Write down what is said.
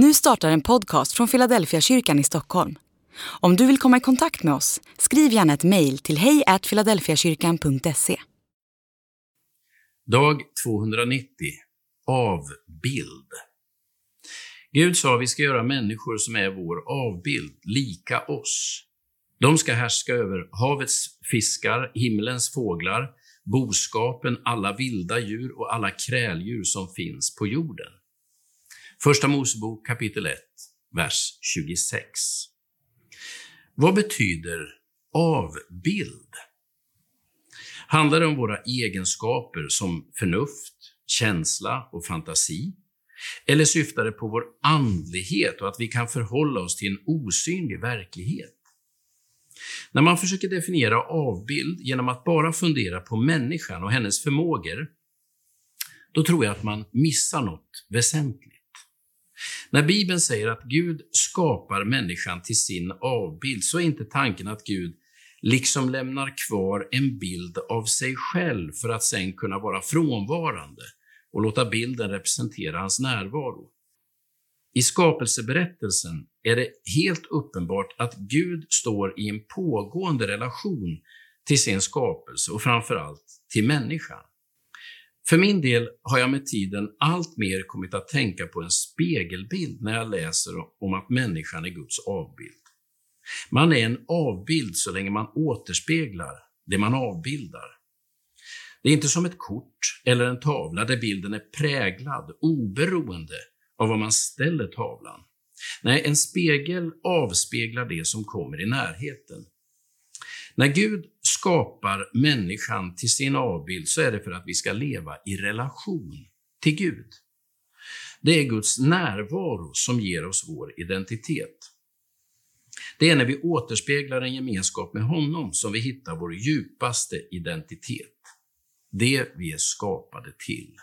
Nu startar en podcast från Philadelphia kyrkan i Stockholm. Om du vill komma i kontakt med oss, skriv gärna ett mejl till hejfiladelfiakyrkan.se. Dag 290. Avbild. Gud sa vi ska göra människor som är vår avbild, lika oss. De ska härska över havets fiskar, himlens fåglar, boskapen, alla vilda djur och alla kräldjur som finns på jorden. Första Mosebok kapitel 1, vers 26. Vad betyder avbild? Handlar det om våra egenskaper som förnuft, känsla och fantasi? Eller syftar det på vår andlighet och att vi kan förhålla oss till en osynlig verklighet? När man försöker definiera avbild genom att bara fundera på människan och hennes förmågor, då tror jag att man missar något väsentligt. När Bibeln säger att Gud skapar människan till sin avbild, så är inte tanken att Gud liksom lämnar kvar en bild av sig själv för att sen kunna vara frånvarande och låta bilden representera hans närvaro. I skapelseberättelsen är det helt uppenbart att Gud står i en pågående relation till sin skapelse och framförallt till människan. För min del har jag med tiden allt mer kommit att tänka på en spegelbild när jag läser om att människan är Guds avbild. Man är en avbild så länge man återspeglar det man avbildar. Det är inte som ett kort eller en tavla där bilden är präglad oberoende av var man ställer tavlan. Nej, en spegel avspeglar det som kommer i närheten. När Gud skapar människan till sin avbild så är det för att vi ska leva i relation till Gud. Det är Guds närvaro som ger oss vår identitet. Det är när vi återspeglar en gemenskap med honom som vi hittar vår djupaste identitet. Det vi är skapade till.